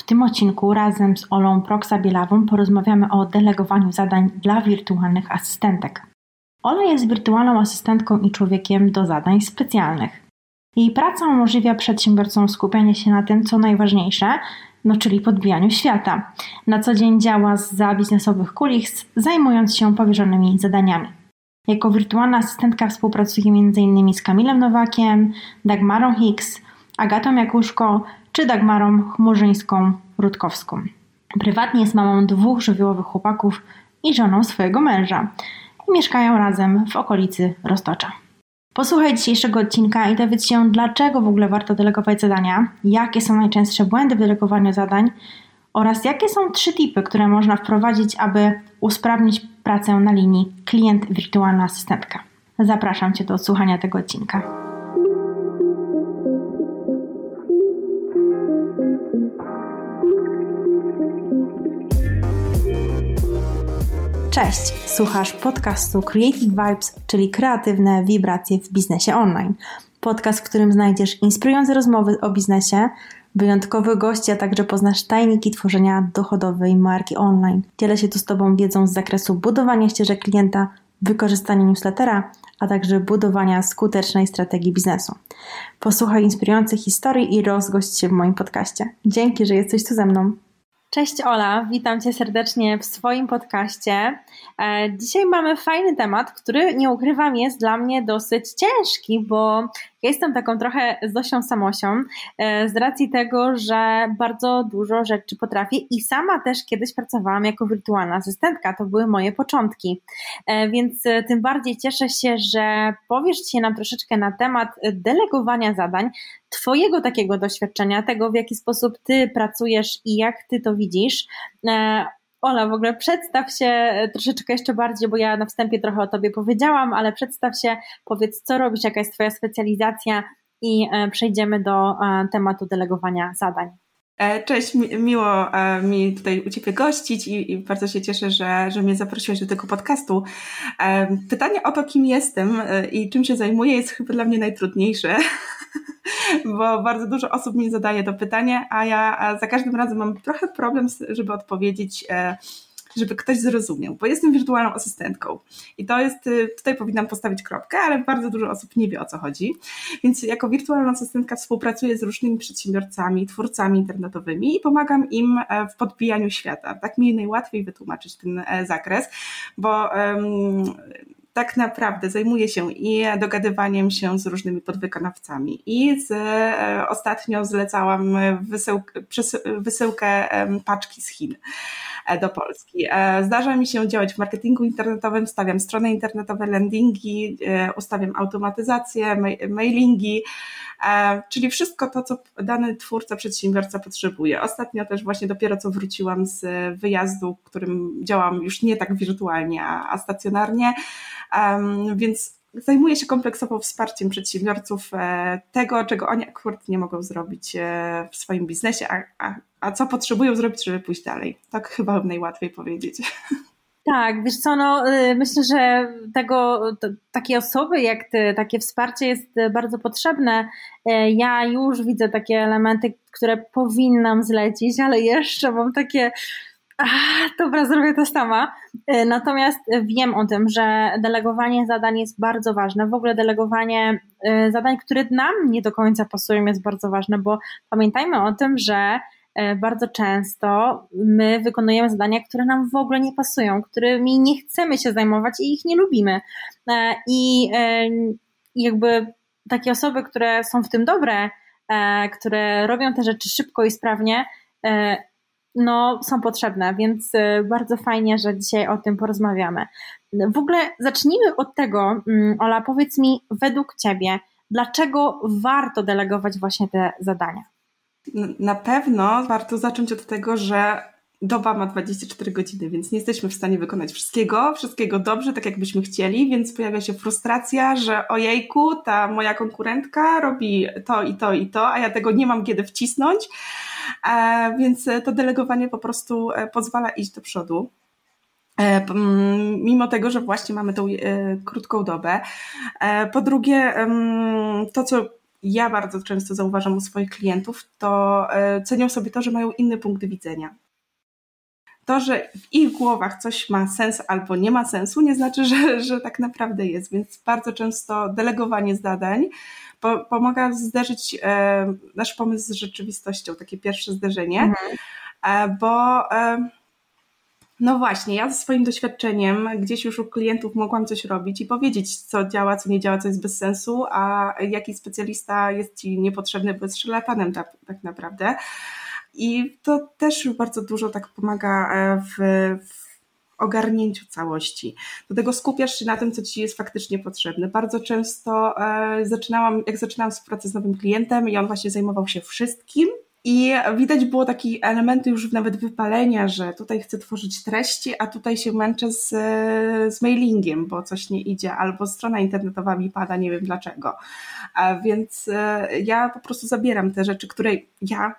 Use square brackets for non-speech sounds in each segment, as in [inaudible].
W tym odcinku razem z Olą Proksa-Bielawą porozmawiamy o delegowaniu zadań dla wirtualnych asystentek. Ola jest wirtualną asystentką i człowiekiem do zadań specjalnych. Jej praca umożliwia przedsiębiorcom skupianie się na tym, co najważniejsze, no czyli podbijaniu świata. Na co dzień działa za biznesowych kulis, zajmując się powierzonymi zadaniami. Jako wirtualna asystentka współpracuje m.in. z Kamilem Nowakiem, Dagmarą Hicks, Agatą Jakuszko czy Dagmarą Chmurzyńską-Rutkowską. Prywatnie jest mamą dwóch żywiołowych chłopaków i żoną swojego męża. I mieszkają razem w okolicy Roztocza. Posłuchaj dzisiejszego odcinka i dowiedz się, dlaczego w ogóle warto delegować zadania, jakie są najczęstsze błędy w delegowaniu zadań oraz jakie są trzy tipy, które można wprowadzić, aby usprawnić pracę na linii klient wirtualna asystentka. Zapraszam Cię do odsłuchania tego odcinka. Cześć, słuchasz podcastu Creative Vibes, czyli kreatywne wibracje w biznesie online. Podcast, w którym znajdziesz inspirujące rozmowy o biznesie, wyjątkowych gości, a także poznasz tajniki tworzenia dochodowej marki online. Dzielę się tu z Tobą wiedzą z zakresu budowania ścieżek klienta, wykorzystania newslettera, a także budowania skutecznej strategii biznesu. Posłuchaj inspirujących historii i rozgość się w moim podcaście. Dzięki, że jesteś tu ze mną. Cześć Ola, witam Cię serdecznie w swoim podcaście. E, dzisiaj mamy fajny temat, który nie ukrywam jest dla mnie dosyć ciężki, bo ja jestem taką trochę Zosią Samosią e, z racji tego, że bardzo dużo rzeczy potrafię i sama też kiedyś pracowałam jako wirtualna asystentka. To były moje początki. E, więc tym bardziej cieszę się, że powiesz się nam troszeczkę na temat delegowania zadań, Twojego takiego doświadczenia, tego w jaki sposób Ty pracujesz i jak Ty to widzisz. E, Ola, w ogóle przedstaw się troszeczkę jeszcze bardziej, bo ja na wstępie trochę o Tobie powiedziałam, ale przedstaw się, powiedz co robisz, jaka jest Twoja specjalizacja i e, przejdziemy do e, tematu delegowania zadań. Cześć, miło mi tutaj u Ciebie gościć i, i, bardzo się cieszę, że, że mnie zaprosiłaś do tego podcastu. Pytanie o to, kim jestem i czym się zajmuję jest chyba dla mnie najtrudniejsze, [laughs] [laughs] bo bardzo dużo osób mi zadaje to pytanie, a ja za każdym razem mam trochę problem, żeby odpowiedzieć e, żeby ktoś zrozumiał, bo jestem wirtualną asystentką i to jest, e, tutaj powinnam postawić kropkę, ale bardzo dużo osób nie wie o co chodzi, więc jako wirtualna asystentka współpracuję z różnymi przedsiębiorcami, twórcami internetowymi i pomagam im e, w podbijaniu świata. Tak mi najłatwiej wytłumaczyć ten zakres, bo um, tak naprawdę zajmuję się i dogadywaniem się z różnymi podwykonawcami. I z, e, ostatnio zlecałam wysyłkę, paczki z Chin do Polski. E, zdarza mi się działać w marketingu internetowym, stawiam strony internetowe, landingi, ustawiam automatyzację, mailingi, czyli wszystko to, co dany twórca, przedsiębiorca potrzebuje. Ostatnio też właśnie dopiero co wróciłam z wyjazdu, którym działam już nie tak wirtualnie, a stacjonarnie, więc zajmuję się kompleksową wsparciem przedsiębiorców e, tego, czego oni akurat nie mogą zrobić e, w swoim biznesie, a, a, a co potrzebują zrobić, żeby pójść dalej. Tak chyba najłatwiej powiedzieć. Tak, wiesz co, no, y, myślę, że tego, takie osoby jak ty, takie wsparcie jest bardzo potrzebne. E, ja już widzę takie elementy, które powinnam zlecić, ale jeszcze mam takie Dobra, zrobię to sama. E, natomiast wiem o tym, że delegowanie zadań jest bardzo ważne. W ogóle delegowanie e, zadań, które nam nie do końca pasują, jest bardzo ważne, bo pamiętajmy o tym, że e, bardzo często my wykonujemy zadania, które nam w ogóle nie pasują, którymi nie chcemy się zajmować i ich nie lubimy. I jakby takie osoby, które są w tym dobre, które robią te rzeczy szybko i sprawnie, no, są potrzebne, więc y, bardzo fajnie, że dzisiaj o tym porozmawiamy. W ogóle zacznijmy od tego, mm, Ola, powiedz mi według Ciebie, dlaczego warto delegować właśnie te zadania? Na pewno warto zacząć od tego, że doba ma 24 godziny, więc nie jesteśmy w stanie wykonać wszystkiego, wszystkiego dobrze, tak jakbyśmy chcieli, więc pojawia się frustracja, że ojejku, ta moja konkurentka robi to i to i to, a ja tego nie mam kiedy wcisnąć, więc to delegowanie po prostu e, pozwala iść do przodu e, mimo tego, że właśnie mamy tą krótką dobę. Po drugie, to co ja bardzo często zauważam u swoich klientów, to e, cenią sobie to, że mają inny punkt widzenia. To, że w ich głowach coś ma sens albo nie ma sensu, nie znaczy, że, że tak naprawdę jest. Więc bardzo często delegowanie zadań po, pomaga zderzyć e, nasz pomysł z rzeczywistością, takie pierwsze zderzenie, mhm. e, bo e, no właśnie, ja ze swoim doświadczeniem gdzieś już u klientów mogłam coś robić i powiedzieć, co działa, co nie działa, co jest bez sensu, a jaki specjalista jest ci niepotrzebny, bo jest szarlatanem tak, tak naprawdę. I to też bardzo dużo tak pomaga e, w, w ogarnięciu całości. Do tego skupiasz się na tym, co ci jest faktycznie potrzebne. Bardzo często e, zaczynałam, jak zaczynałam współpracę z nowym klientem i on właśnie zajmował się wszystkim, i widać było takie elementy już nawet wypalenia, że tutaj chcę tworzyć treści, a tutaj się męczę z, z mailingiem, bo coś nie idzie, albo strona internetowa mi pada, nie wiem dlaczego. A więc e, ja po prostu zabieram te rzeczy, które ja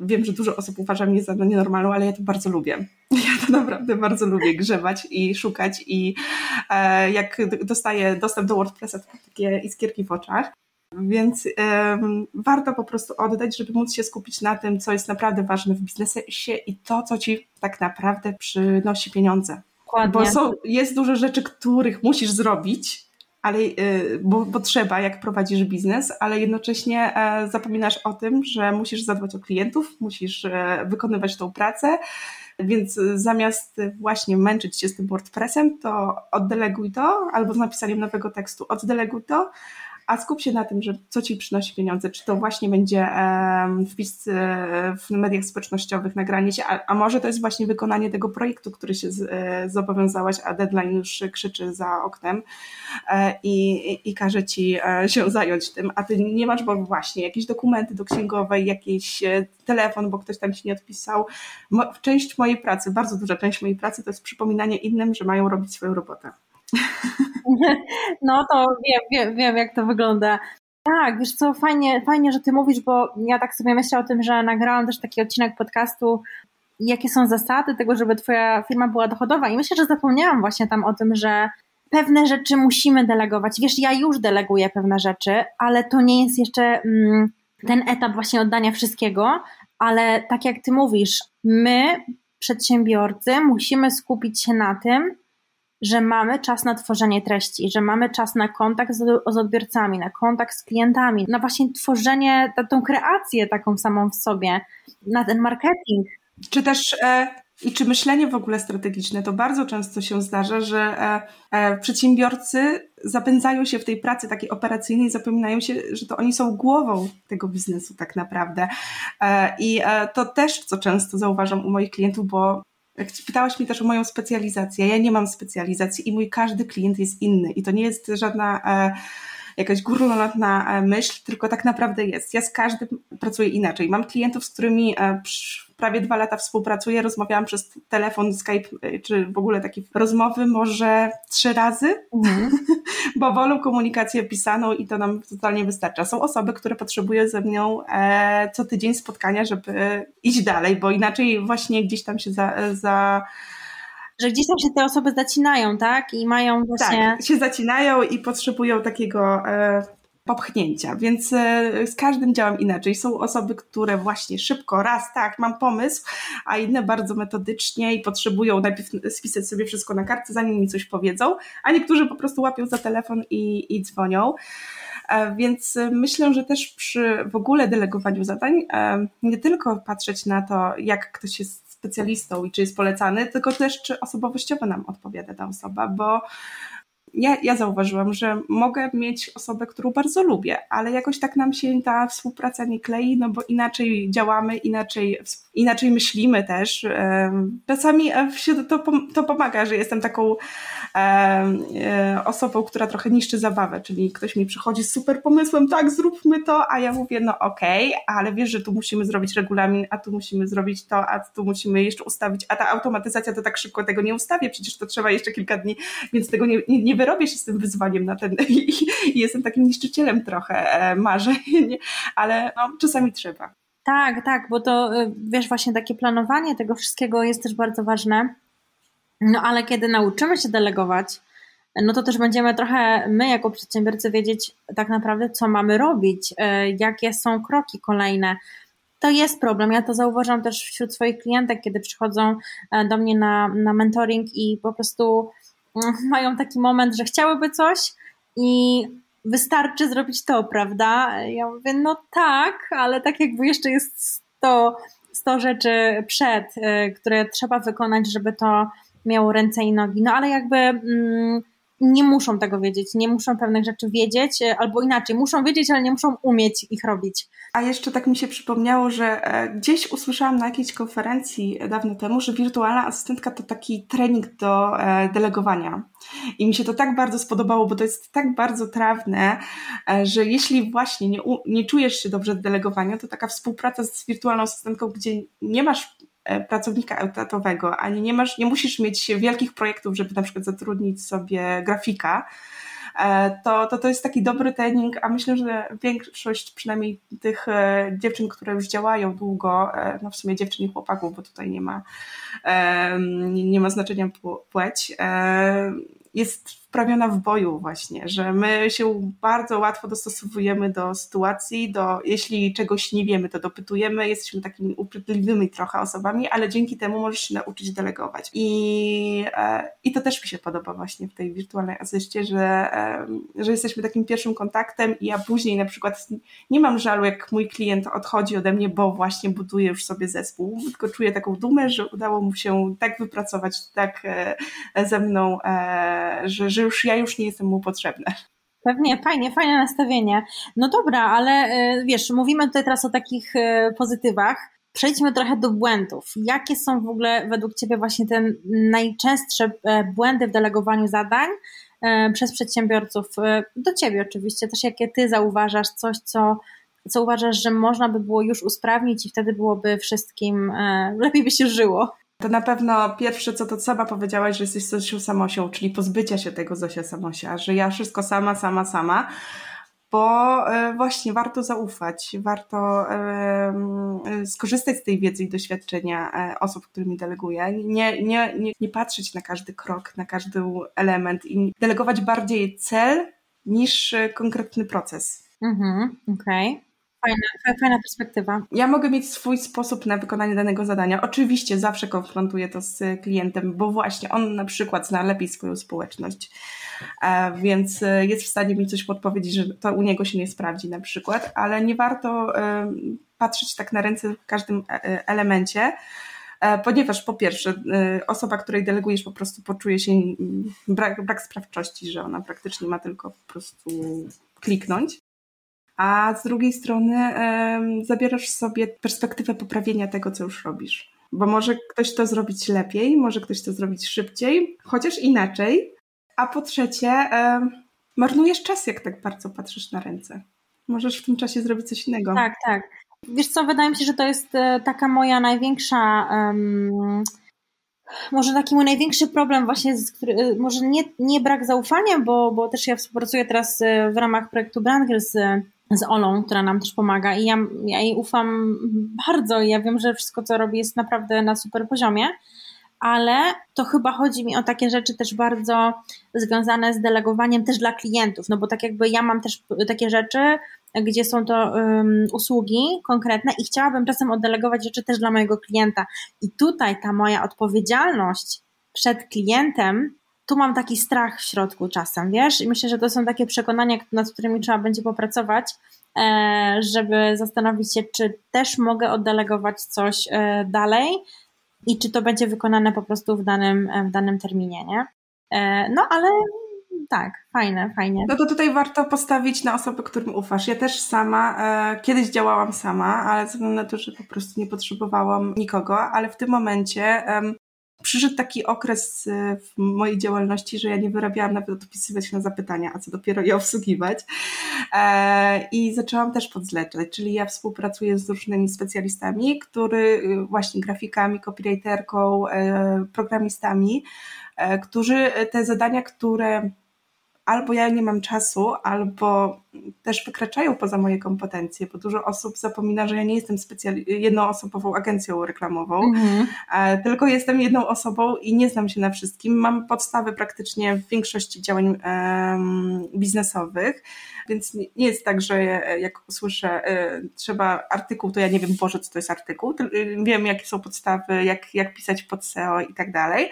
wiem, że dużo osób uważa mnie za nienormalną, ale ja to bardzo lubię. [laughs] Ja to naprawdę bardzo lubię grzebać i szukać i e, jak dostaję dostęp do WordPressa, to takie iskierki w oczach. Więc um, warto po prostu oddać, żeby móc się skupić na tym, co jest naprawdę ważne w biznesie i to, co ci tak naprawdę przynosi pieniądze. Dokładnie. Bo są, jest dużo rzeczy, których musisz zrobić, ale, y, bo, bo, trzeba, jak prowadzisz biznes, ale jednocześnie e, zapominasz o tym, że musisz zadbać o klientów, musisz e, wykonywać tą pracę, więc zamiast właśnie męczyć się z tym WordPressem, to oddeleguj to, albo z napisaniem nowego tekstu oddeleguj to, a skup się na tym, że co ci przynosi pieniądze, czy to właśnie będzie wpis e, w mediach społecznościowych, nagranie się, a, a może to jest właśnie wykonanie tego projektu, który się e, zobowiązałaś, a deadline już krzyczy za oknem e, i, i każe ci się zająć tym, a ty nie masz, bo właśnie jakieś dokumenty do księgowej, jakiś telefon, bo ktoś tam ci nie odpisał. Część mojej pracy, bardzo duża część mojej pracy to jest przypominanie innym, że mają robić swoją robotę. [laughs] No to wiem, wiem, wiem jak to wygląda. Tak, wiesz co, fajnie, fajnie, że ty mówisz, bo ja tak sobie myślę o tym, że nagrałam też taki odcinek podcastu, jakie są zasady tego, żeby twoja firma była dochodowa i myślę, że zapomniałam właśnie tam o tym, że pewne rzeczy musimy delegować. Wiesz, ja już deleguję pewne rzeczy, ale to nie jest jeszcze mm, ten etap właśnie oddania wszystkiego, ale tak jak ty mówisz, my, przedsiębiorcy, musimy skupić się na tym, że mamy czas na tworzenie treści, że mamy czas na kontakt z, odbiorcami, na kontakt z klientami, na właśnie tworzenie, na tą kreację taką samą w sobie, na ten marketing. Czy też e, i czy myślenie w ogóle strategiczne, to bardzo często się zdarza, że e, e, przedsiębiorcy zapędzają się w tej pracy takiej operacyjnej, zapominają się, że to oni są głową tego biznesu tak naprawdę. E, I e, to też, co często zauważam u moich klientów, bo Pytałaś mnie też o moją specjalizację. Ja nie mam specjalizacji i mój każdy klient jest inny. I to nie jest żadna e, jakaś górnolotna e, myśl, tylko tak naprawdę jest. Ja z każdym pracuję inaczej. Mam klientów, z którymi e, prawie dwa lata współpracuję, rozmawiałam przez telefon, Skype, y, czy w ogóle takie rozmowy może trzy razy, mhm. [laughs] bo wolą komunikację pisaną i to nam totalnie wystarcza. Są osoby, które potrzebują ze mną e, co tydzień spotkania, żeby iść dalej, bo inaczej właśnie gdzieś tam się za, za że gdzieś tam się te osoby zacinają, tak? I mają właśnie. Tak, się zacinają i potrzebują takiego e, popchnięcia, więc e, z każdym działam inaczej. Są osoby, które właśnie szybko, raz tak, mam pomysł, a inne bardzo metodycznie i potrzebują najpierw spisać sobie wszystko na kartce, zanim mi coś powiedzą, a niektórzy po prostu łapią za telefon i, i dzwonią. E, więc myślę, że też przy w ogóle delegowaniu zadań e, nie tylko patrzeć na to, jak ktoś jest specjalistą i czy jest polecany, tylko też czy osobowościowo nam odpowiada ta osoba, bo ja, ja zauważyłam, że mogę mieć osobę, którą bardzo lubię, ale jakoś tak nam się ta współpraca nie klei, no bo inaczej działamy, inaczej, inaczej myślimy też. Czasami e, to, to pomaga, że jestem taką e, osobą, która trochę niszczy zabawę, czyli ktoś mi przychodzi z super pomysłem, tak, zróbmy to, a ja mówię, no okej, okay, ale wiesz, że tu musimy zrobić regulamin, a tu musimy zrobić to, a tu musimy jeszcze ustawić, a ta automatyzacja to tak szybko tego nie ustawię, przecież to trzeba jeszcze kilka dni, więc tego nie, nie, nie wyrobię się z tym wyzwaniem na ten [laughs] i, i jestem takim niszczycielem trochę e, marzeń, ale no, czasami trzeba. Tak, tak, bo to e, wiesz, właśnie takie planowanie tego wszystkiego jest też bardzo ważne. No ale kiedy nauczymy się delegować, no to też będziemy trochę my jako przedsiębiorcy wiedzieć tak naprawdę, co mamy robić, e, jakie są kroki kolejne. To jest problem. Ja to zauważam też wśród swoich klientek, kiedy przychodzą e, do mnie na, na mentoring i po prostu mm, mają taki moment, że chciałyby coś i wystarczy zrobić to, prawda? Ja mówię, no tak, ale tak jakby jeszcze jest 100, 100 rzeczy przed, e, które trzeba wykonać, żeby to miało ręce i nogi. No ale jakby mm, nie muszą tego wiedzieć, nie muszą pewnych rzeczy wiedzieć, e, albo inaczej, muszą wiedzieć, ale nie muszą umieć ich robić. A jeszcze tak mi się przypomniało, że e, gdzieś usłyszałam na jakiejś konferencji dawno temu, że wirtualna asystentka to taki trening do e, delegowania. I mi się to tak bardzo spodobało, bo to jest tak bardzo trawne, że jeśli właśnie nie, nie czujesz się dobrze w delegowaniu, to taka współpraca z wirtualną asystentką, gdzie nie masz pracownika etatowego, ani nie masz, nie musisz mieć wielkich projektów, żeby na przykład zatrudnić sobie grafika, e, to, to to jest taki dobry trening, a myślę, że większość przynajmniej tych e, dziewczyn, które już działają długo, no w sumie dziewczyn i chłopaków, bo tutaj nie ma, nie ma znaczenia płeć, jest wprawiona w boju właśnie, że my się bardzo łatwo dostosowujemy do sytuacji, do, jeśli czegoś nie wiemy, to dopytujemy, jesteśmy takimi upierdliwymi trochę osobami, ale dzięki temu możesz się nauczyć delegować. I, e, i to też mi się podoba właśnie w tej wirtualnej asyście, że, e, że jesteśmy takim pierwszym kontaktem i ja później na przykład nie mam żalu, jak mój klient odchodzi ode mnie, bo właśnie buduje już sobie zespół, tylko czuję taką dumę, że udało mu się tak wypracować, tak e, ze mną, że, że już ja już nie jestem mu potrzebna. Pewnie, fajnie, fajne nastawienie. No dobra, ale e, wiesz, mówimy tutaj teraz o takich e, pozytywach. Przejdźmy trochę do błędów. Jakie są w ogóle według Ciebie właśnie te najczęstsze e, błędy w delegowaniu zadań przez przedsiębiorców? Do Ciebie oczywiście, też jakie Ty zauważasz, coś, co, co uważasz, że można by było już usprawnić i wtedy byłoby wszystkim, lepiej by się żyło? To na pewno pierwsze, co to sama powiedziałaś, że jesteś Zosią Samosią, czyli pozbycia się tego Zosia Samosia, że ja wszystko sama, sama, sama, bo e, właśnie warto zaufać, warto e, skorzystać z tej wiedzy i doświadczenia e, osób, którymi deleguję. Nie, nie, nie, nie patrzeć na każdy krok, na każdy element i delegować bardziej cel niż konkretny proces. Mhm, okej. Okay. Fajna, fajna perspektywa. Ja mogę mieć swój sposób na wykonanie danego zadania. Oczywiście zawsze konfrontuję to z klientem, bo właśnie on na przykład zna lepiej swoją społeczność, e, więc e, jest w stanie mi coś podpowiedzieć, że to u niego się nie sprawdzi na przykład, ale nie warto e, patrzeć tak na ręce w każdym elemencie, ponieważ po pierwsze osoba, której delegujesz po prostu poczuje się brak, brak sprawczości, że ona praktycznie ma tylko po prostu kliknąć a z drugiej strony zabierasz sobie perspektywę poprawienia tego, co już robisz. Bo może ktoś to zrobić lepiej, może ktoś to zrobić szybciej, chociaż inaczej. A po trzecie, marnujesz czas, jak tak bardzo patrzysz na ręce. Możesz w tym czasie zrobić coś innego. Tak, tak. Wiesz co, wydaje mi się, że to jest e, taka moja największa. Um, może taki mój największy problem właśnie, z, który, e, może nie, nie brak zaufania, bo, bo też ja współpracuję teraz e, w ramach projektu Brandgirl z z Olą, która nam też pomaga i ja, ja jej ufam bardzo i ja wiem, że wszystko co robi jest naprawdę na super poziomie, ale to chyba chodzi mi o takie rzeczy też bardzo związane z delegowaniem też dla klientów, no bo tak jakby ja mam też takie rzeczy, gdzie są to um, usługi konkretne i chciałabym czasem oddelegować rzeczy też dla mojego klienta i tutaj ta moja odpowiedzialność przed klientem tu mam taki strach w środku czasem, wiesz? I myślę, że to są takie przekonania, nad którymi trzeba będzie popracować, e, żeby zastanowić się, czy też mogę oddelegować coś e, dalej i czy to będzie wykonane po prostu w danym, e, w danym terminie, nie? No, ale tak, fajne, fajnie. No to tutaj warto postawić na osoby, którym ufasz. Ja też sama, e, kiedyś działałam sama, ale ze względu na to, że po prostu nie potrzebowałam nikogo, ale w tym momencie e, przyszedł taki okres y, w mojej działalności, że ja nie wyrabiałam nawet odpisywać na zapytania, a co dopiero je obsługiwać. E, I zaczęłam też podzleczać, czyli ja współpracuję z różnymi specjalistami, który y, właśnie grafikami, copywriterką, e, programistami, e, którzy te zadania, które albo ja nie mam czasu, albo też wykraczają poza moje kompetencje, bo dużo osób zapomina, że ja nie jestem specjal- jednoosobową agencją reklamową, mhm. tylko jestem jedną osobą i nie znam się na wszystkim. Mam podstawy praktycznie w większości działań um, biznesowych, więc nie jest tak, że jak usłyszę, y, trzeba artykuł, to ja nie wiem, Boże, co to jest artykuł, y, wiem, jakie są podstawy, jak, jak pisać pod SEO i tak dalej,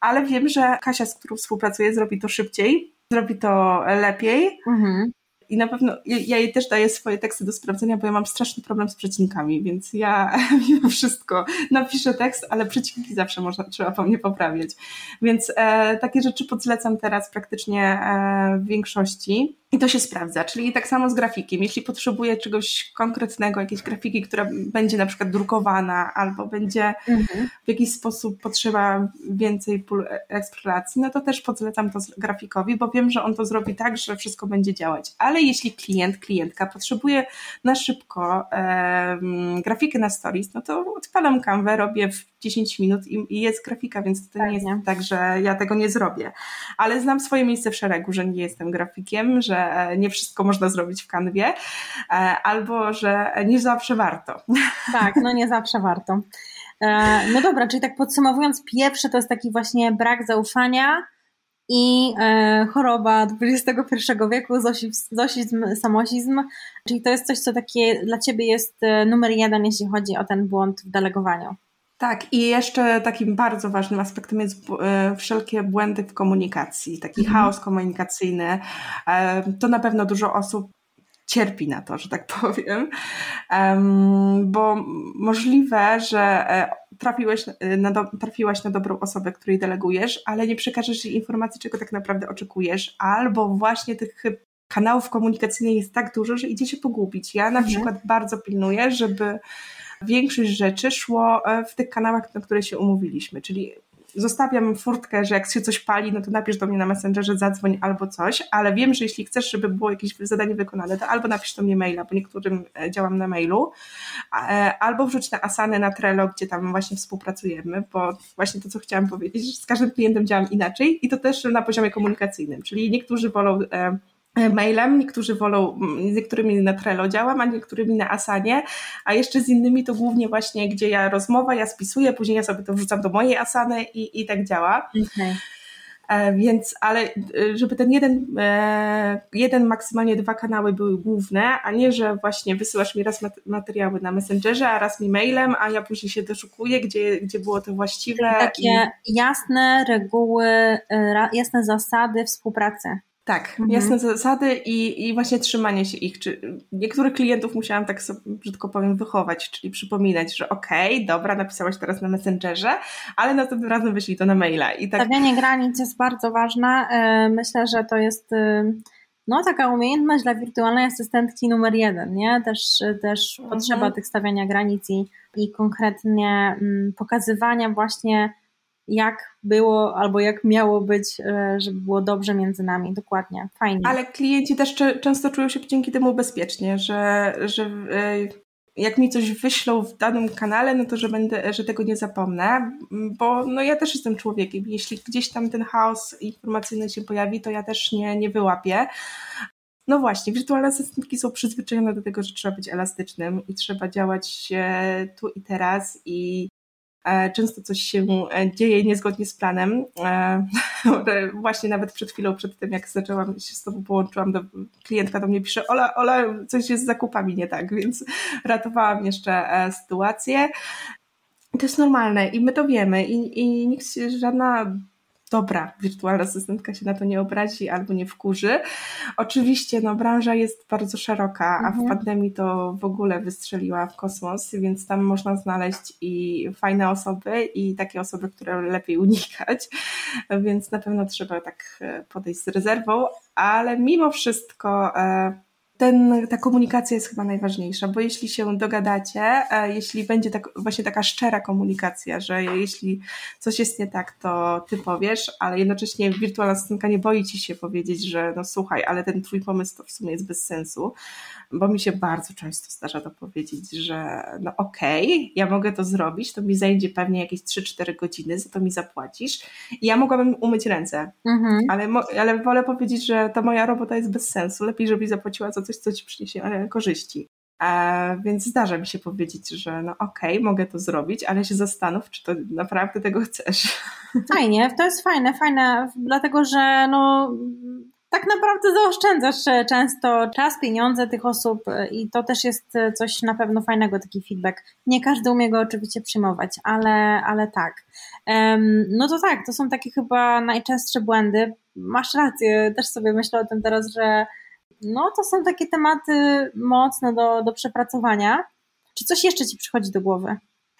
ale wiem, że Kasia, z którą współpracuję, zrobi to szybciej, zrobi to lepiej. Mhm. I na pewno ja jej też daję swoje teksty do sprawdzenia, bo ja mam straszny problem z przecinkami, więc ja [laughs] mimo wszystko napiszę tekst, ale przecinki zawsze można, trzeba po mnie poprawiać. Więc e, takie rzeczy podlecam teraz praktycznie e, w większości. I to się sprawdza, czyli tak samo z grafikiem. Jeśli potrzebuję czegoś konkretnego, jakiejś grafiki, która będzie na przykład drukowana, albo będzie mhm. w jakiś sposób potrzeba więcej pól eksploracji, no to też polecam to grafikowi, bo wiem, że on to zrobi tak, że wszystko będzie działać. Ale jeśli klient, klientka potrzebuje na szybko e, grafikę na stories, no to odpalam kanwę, robię w 10 minut i, i jest grafika, więc to nie jest tak, że ja tego nie zrobię. Ale znam swoje miejsce w szeregu, że nie jestem grafikiem, że nie wszystko można zrobić w kanwie, e, albo że nie zawsze warto. [laughs] Tak, no nie zawsze warto. E, no dobra, czyli tak podsumowując, pierwsze to jest taki właśnie brak zaufania i e, choroba XXI wieku, zosizm, samosizm, czyli to jest coś, co takie dla Ciebie jest numer jeden, jeśli chodzi o ten błąd w delegowaniu. Tak, i jeszcze takim bardzo ważnym aspektem jest e, wszelkie błędy w komunikacji, taki mhm. chaos komunikacyjny. E, to na pewno dużo osób cierpi na to, że tak [laughs] powiem, bo możliwe, że e, trafiłeś na do, trafiłaś na dobrą osobę, której delegujesz, ale nie przekażesz jej informacji, czego tak naprawdę oczekujesz, albo właśnie tych kanałów komunikacyjnych jest tak dużo, że idzie się pogubić. Ja na mhm. przykład bardzo pilnuję, żeby większość rzeczy szło e, w tych kanałach, na które się umówiliśmy, czyli zostawiam furtkę, że jak się coś pali, no to napisz do mnie na Messengerze, zadzwoń albo coś, ale wiem, że jeśli chcesz, żeby było jakieś zadanie wykonane, to albo napisz do mnie maila, bo niektórym e, działam na mailu, e, albo wrzuć na Asany, na Trello, gdzie tam właśnie współpracujemy, bo właśnie to, co chciałam powiedzieć, że z każdym klientem działam inaczej i to też na poziomie komunikacyjnym, czyli niektórzy wolą mailem, niektórzy wolą, z niektórymi na Trello działam, a niektórymi na Asanie, a jeszcze z innymi to głównie właśnie, gdzie ja rozmowa, ja spisuję, później ja sobie to wrzucam do mojej Asany i, i tak działa. Okay. E, więc, ale e, żeby ten jeden, jeden, maksymalnie dwa kanały były główne, a nie, że właśnie wysyłasz mi raz materiały na Messengerze, a raz mi mailem, a ja później się doszukuję, gdzie, gdzie było to właściwe. Takie i... jasne reguły, jasne zasady współpracy. Tak, mhm. jasne zasady i, i właśnie trzymanie się ich. Czy niektórych klientów musiałam tak sobie, brzydko powiem, wychować, czyli przypominać, że okej, okay, dobra, napisałaś teraz na Messengerze, ale następnym razem wyślij to na maila. I tak... Stawianie granic jest bardzo ważne. E, myślę, że to jest e, no, taka umiejętność dla wirtualnej asystentki numer jeden, nie? Też, też mhm. potrzeba tych stawiania granic i, i konkretnie mm, pokazywania właśnie jak było albo jak miało być, e, żeby było dobrze między nami. Dokładnie, fajnie. Ale klienci też często czują się dzięki temu bezpiecznie, że, że e, jak mi coś wyślą w danym kanale, no to że będę, że tego nie zapomnę, bo no ja też jestem człowiekiem. Jeśli gdzieś tam ten chaos informacyjny się pojawi, to ja też nie, nie wyłapię. No właśnie, wirtualne asystentki są przyzwyczajone do tego, że trzeba być elastycznym i trzeba działać tu i teraz i E, często coś się e, dzieje niezgodnie z planem. E, [laughs] właśnie nawet przed chwilą, przed tym jak zaczęłam się z Tobą połączyłam, do, klientka do mnie pisze, Ola, Ola, coś jest z zakupami nie tak, [laughs] więc ratowałam jeszcze sytuację. To jest normalne i my to wiemy i, i nikt, żadna dobra, wirtualna asystentka się na to nie obrazi albo nie wkurzy. Oczywiście no, branża jest bardzo szeroka, a mhm. w pandemii to w ogóle wystrzeliła w kosmos, więc tam można znaleźć i fajne osoby i takie osoby, które lepiej unikać, więc na pewno trzeba tak e, podejść z rezerwą, ale mimo wszystko e, ten, ta komunikacja jest chyba najważniejsza, bo jeśli się dogadacie, e, jeśli będzie tak, właśnie taka szczera komunikacja, że jeśli coś jest nie tak, to ty powiesz, ale jednocześnie wirtualna asystentka nie boi ci się powiedzieć, że no słuchaj, ale ten twój pomysł to w sumie jest bez sensu, bo mi się bardzo często zdarza to powiedzieć, że no okej, okay, ja mogę to zrobić, to mi zajdzie pewnie jakieś 3-4 godziny, za to mi zapłacisz i ja mogłabym umyć ręce, mhm. ale, ale wolę powiedzieć, że ta moja robota jest bez sensu, lepiej, żebyś zapłaciła za coś, co ci przyniesie e, korzyści. E, więc zdarza mi się powiedzieć, że no okej, okay, mogę to zrobić, ale się zastanów, czy to naprawdę tego chcesz. [laughs] Fajnie, to jest fajne, fajne, dlatego że no tak naprawdę zaoszczędzasz e, często czas, pieniądze tych osób i to też jest coś na pewno fajnego, taki feedback. Nie każdy umie go oczywiście przyjmować, ale, ale tak. No to tak, to są takie chyba najczęstsze błędy. Masz rację, też sobie myślę o tym teraz, że no to są takie tematy mocne do, do przepracowania. Czy coś jeszcze Ci przychodzi do głowy?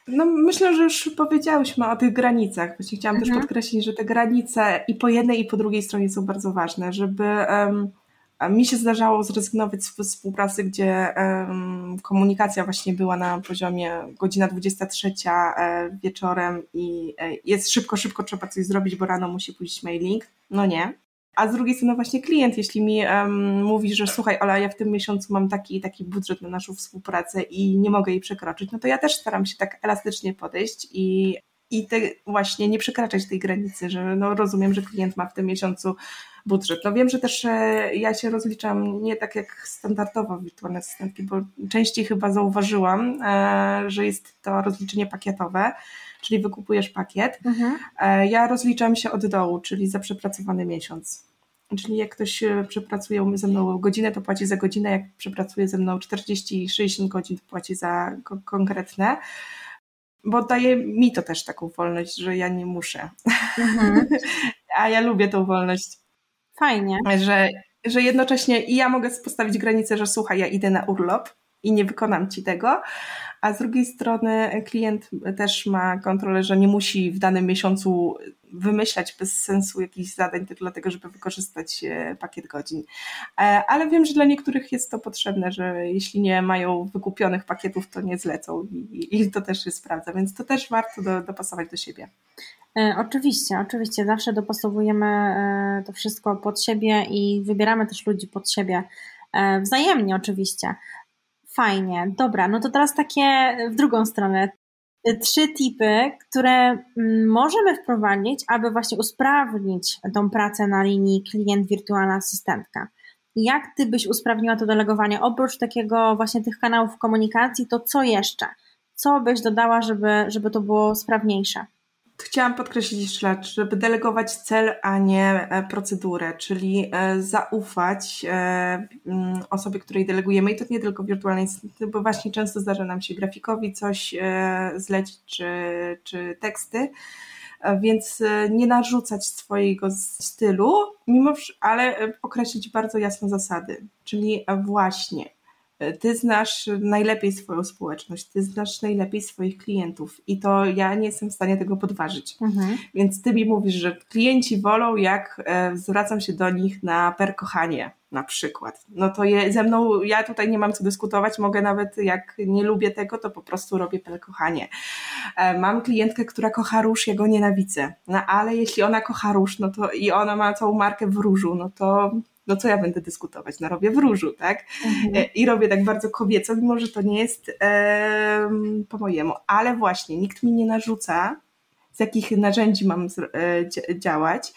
No myślę, że już powiedziałyśmy o tych granicach. Właśnie chciałam mhm. też podkreślić, że te granice i po jednej i po drugiej stronie są bardzo ważne, żeby um, mi się zdarzało zrezygnować z współpracy, gdzie um, komunikacja właśnie była na poziomie godzina 23 e, wieczorem i e, jest szybko, szybko trzeba coś zrobić, bo rano musi pójść mailing. No nie. A z drugiej strony właśnie klient, jeśli mi um, mówi, że słuchaj Ola, ja w tym miesiącu mam taki taki budżet na naszą współpracę i nie mogę jej przekroczyć, no to ja też staram się tak elastycznie podejść i, i te, właśnie nie przekraczać tej granicy, że no rozumiem, że klient ma w tym miesiącu budżet. No wiem, że też e, ja się rozliczam nie tak jak standardowo wirtualne asystentki, bo częściej chyba zauważyłam, e, że jest to rozliczenie pakietowe, czyli wykupujesz pakiet. Mhm. E, ja rozliczam się od dołu, czyli za przepracowany miesiąc. Czyli jak ktoś przepracuje ze mną godzinę, to płaci za godzinę, jak przepracuje ze mną 40-60 godzin, to płaci za konkretne bo daje mi to też taką wolność, że ja nie muszę. Mhm. [laughs] A ja lubię tą wolność. Fajnie. Że, że jednocześnie i ja mogę postawić granicę, że słuchaj, ja idę na urlop i nie wykonam ci tego, a z drugiej strony klient też ma kontrolę, że nie musi w danym miesiącu wymyślać bez sensu jakichś zadań tylko dlatego, żeby wykorzystać e, pakiet godzin. E, ale wiem, że dla niektórych jest to potrzebne, że jeśli nie mają wykupionych pakietów, to nie zlecą i, i to też się sprawdza, więc to też warto do, dopasować do siebie. E, oczywiście, oczywiście. Zawsze dopasowujemy to wszystko pod siebie i wybieramy też ludzi pod siebie. Wzajemnie oczywiście. Fajnie, dobra, no to teraz takie w drugą stronę. Trzy tipy, które mm, możemy wprowadzić, aby właśnie usprawnić tą pracę na linii klient wirtualna asystentka. Jak ty byś usprawniła to delegowanie? Oprócz takiego właśnie tych kanałów komunikacji, to co jeszcze? Co byś dodała, żeby, żeby to było sprawniejsze? Chciałam podkreślić jeszcze raz, żeby delegować cel, a nie e, procedurę, czyli e, zaufać e, mm, osobie, której delegujemy i to nie tylko wirtualnej bo właśnie często zdarza nam się grafikowi coś zlecić czy, czy teksty, więc nie narzucać swojego stylu, mimo, ale określić bardzo jasne zasady, czyli właśnie ty znasz najlepiej swoją społeczność, ty znasz najlepiej swoich klientów i to ja nie jestem w stanie tego podważyć. Mhm. Więc ty mi mówisz, że klienci wolą, jak e, zwracam się do nich na perkochanie na przykład. No to je, ze mną, ja tutaj nie mam co dyskutować, mogę nawet, jak nie lubię tego, to po prostu robię perkochanie. E, mam klientkę, która kocha róż, ja go nienawidzę. No ale jeśli ona kocha róż, no to i ona ma całą markę w różu, no to no co ja będę dyskutować? No robię w różu, tak? Mhm. E, I robię tak bardzo kobieco, mimo że to nie jest e, po mojemu. Ale właśnie, nikt mi nie narzuca, z jakich narzędzi mam e, działać,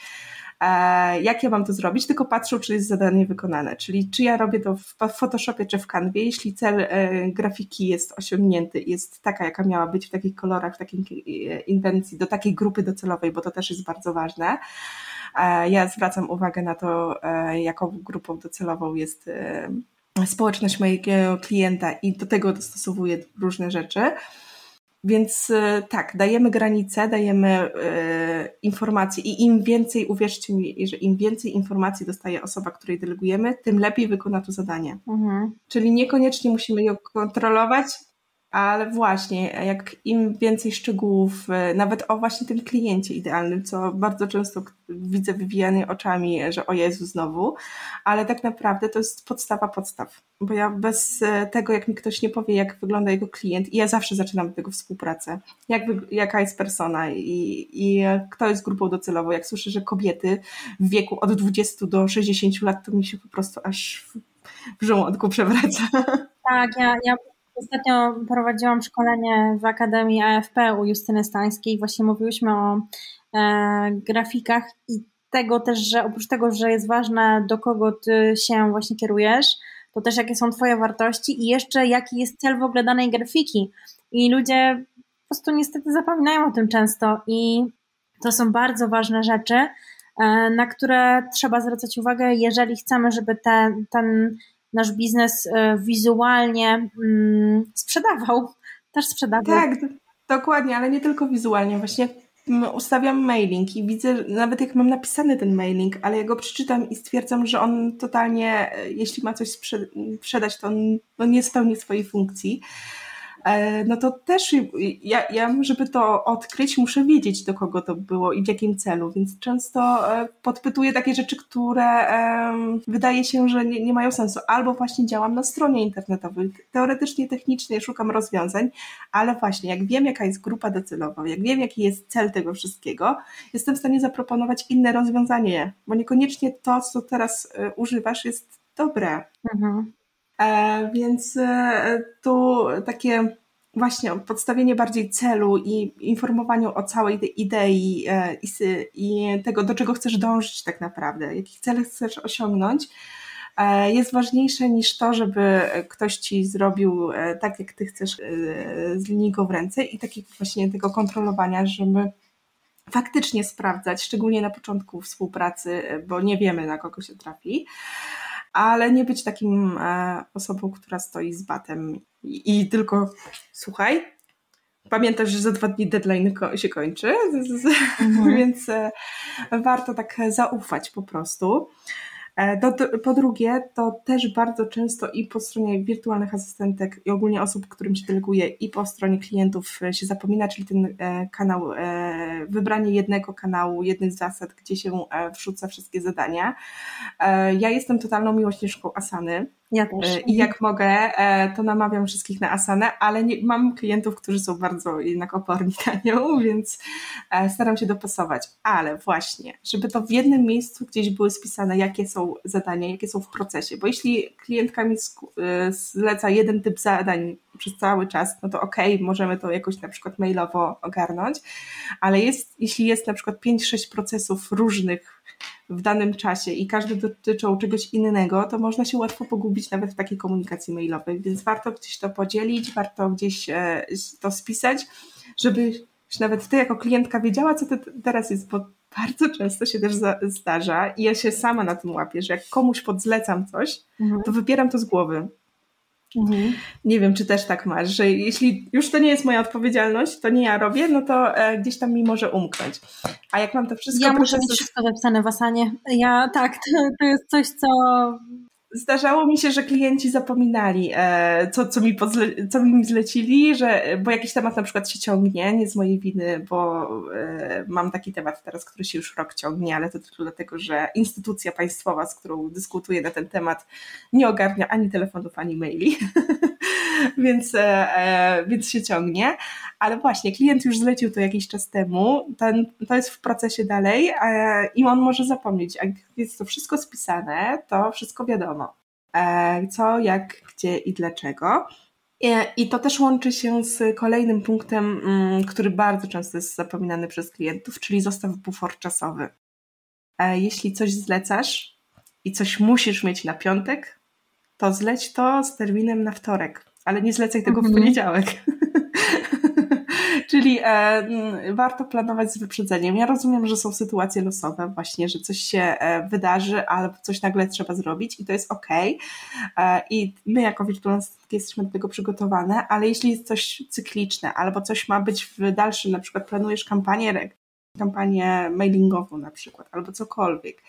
e, jak ja mam to zrobić, tylko patrzę, czy jest zadanie wykonane. Czyli czy ja robię to w Photoshopie czy w Canwie, jeśli cel e, grafiki jest osiągnięty, jest taka, jaka miała być w takich kolorach, w takiej e, inwencji, do takiej grupy docelowej, bo to też jest bardzo ważne ja zwracam uwagę na to, e, jaką grupą docelową jest e, społeczność mojego klienta i do tego dostosowuję różne rzeczy. Więc tak, dajemy granice, dajemy informacje i im więcej, uwierzcie mi, że im więcej informacji dostaje osoba, której delegujemy, tym lepiej wykona to zadanie. Mhm. Czyli niekoniecznie musimy ją kontrolować, ale właśnie, jak im więcej szczegółów, e, nawet o właśnie tym kliencie idealnym, co bardzo często widzę wywijanie oczami, że o Jezu znowu, ale tak naprawdę to jest podstawa podstaw, bo ja bez e, tego, jak mi ktoś nie powie, jak wygląda jego klient, i ja zawsze zaczynam od tego współpracę, jak, jaka jest persona i, i kto jest grupą docelową. Jak słyszę, że kobiety w wieku od 20 do 60 lat, to mi się po prostu aż w żołądku przewraca. Tak, ja, ja Ostatnio prowadziłam szkolenie w Akademii AFP u Justyny Stańskiej. Właśnie mówiłyśmy o e, grafikach i tego też, że oprócz tego, że jest ważne, do kogo ty się właśnie kierujesz, to też jakie są twoje wartości i jeszcze jaki jest cel w ogóle danej grafiki. I ludzie po prostu niestety zapominają o tym często i to są bardzo ważne rzeczy, e, na które trzeba zwracać uwagę, jeżeli chcemy, żeby ten, ten nasz biznes e, wizualnie mm, sprzedawał, [laughs] też sprzedawał. Tak, dokładnie, ale nie tylko wizualnie. Właśnie ustawiam mailing i widzę, nawet jak mam napisany ten mailing, ale ja go przeczytam i stwierdzam, że on totalnie, e, jeśli ma coś sprzedać, to on no nie spełni swojej funkcji. E, no to też ja, ja, żeby to odkryć, muszę wiedzieć, do kogo to było i w jakim celu, więc często e, podpytuję takie rzeczy, które wydaje się, że nie, nie mają sensu. Albo właśnie działam na stronie internetowej, teoretycznie, technicznie szukam rozwiązań, ale właśnie jak wiem, jaka jest grupa docelowa, jak wiem, jaki jest cel tego wszystkiego, jestem w stanie zaproponować inne rozwiązanie, bo niekoniecznie to, co teraz e, używasz, jest dobre. Mhm. E, więc e, tu takie właśnie podstawienie bardziej celu i informowaniu o całej tej idei e, i, tego, do czego chcesz dążyć tak naprawdę, jaki cel chcesz osiągnąć, jest ważniejsze niż to, żeby ktoś ci zrobił tak, jak ty chcesz z linijką w ręce i takiego właśnie tego kontrolowania, żeby faktycznie sprawdzać, szczególnie na początku współpracy, bo nie wiemy na kogo się trafi ale nie być takim e, osobą, która stoi z batem i, i tylko słuchaj, pamiętasz, że za dwa dni deadline się kończy, mhm. [laughs] więc e, warto tak zaufać po prostu. E, po drugie, to też bardzo często i po stronie wirtualnych asystentek i ogólnie osób, którym się deleguje i po stronie klientów się zapomina, czyli ten e, kanał, e, wybranie jednego kanału, jednych zasad, gdzie się wrzuca wszystkie zadania. Ja jestem totalną miłośniczką Asany. Ja też. I jak mogę, to namawiam wszystkich na asanę, ale nie, mam klientów, którzy są bardzo jednak oporni [laughs] na nią, więc staram się dopasować. Ale właśnie, żeby to w jednym miejscu gdzieś były spisane, jakie są zadania, jakie są w procesie. Bo jeśli klientka mi zleca jeden typ zadań przez cały czas, no to okej, okay, możemy to jakoś na przykład mailowo ogarnąć, ale jest, jeśli jest na przykład 5-6 procesów różnych w danym czasie i każdy dotyczą czegoś innego, to można się łatwo pogubić nawet w takiej komunikacji mailowej, więc warto gdzieś to podzielić, warto gdzieś e, to spisać, żeby nawet ty jako klientka wiedziała, co to teraz jest, bo bardzo często się też zdarza i ja się sama na tym łapię, że jak komuś podzlecam coś, mhm. to wypieram to z głowy. Mhm. Nie wiem, czy też tak masz, że jeśli już to nie jest moja odpowiedzialność, to nie ja robię, no to e, gdzieś tam mi może umknąć. A jak mam to wszystko... Ja muszę mieć wszystko zapisane w Asanie. Ja tak, to, to jest coś, co zdarzało mi się, że klienci zapominali, e, co, co, mi podzle, co mi zlecili, że, bo jakiś temat na przykład się ciągnie, nie z mojej winy, bo e, mam taki temat teraz, który się już rok ciągnie, ale to tylko dlatego, że instytucja państwowa, z którą dyskutuję na ten temat, nie ogarnia ani telefonów, ani maili, [laughs] [laughs] więc, e, więc się ciągnie. Ale właśnie, klient już zlecił to jakiś czas temu, ten, to jest w procesie dalej i on może zapomnieć, a jest to wszystko spisane, to wszystko wiadomo. E, co, jak, gdzie i dlaczego. I to też łączy się z kolejnym punktem, mm, który bardzo często jest zapominany przez klientów, czyli zostaw bufor czasowy. E, jeśli coś zlecasz i coś musisz mieć na piątek, to zleć to z terminem na wtorek, ale nie zlecaj tego w mhm. poniedziałek. [laughs] Czyli e, warto planować z wyprzedzeniem. Ja rozumiem, że są sytuacje losowe, właśnie, że coś się e, wydarzy, albo coś nagle trzeba zrobić i to jest ok. E, I my jako wirtualne jesteśmy do tego przygotowane, ale jeśli jest coś cykliczne, albo coś ma być w dalszym, na przykład planujesz kampanię kampanię mailingową na przykład, albo cokolwiek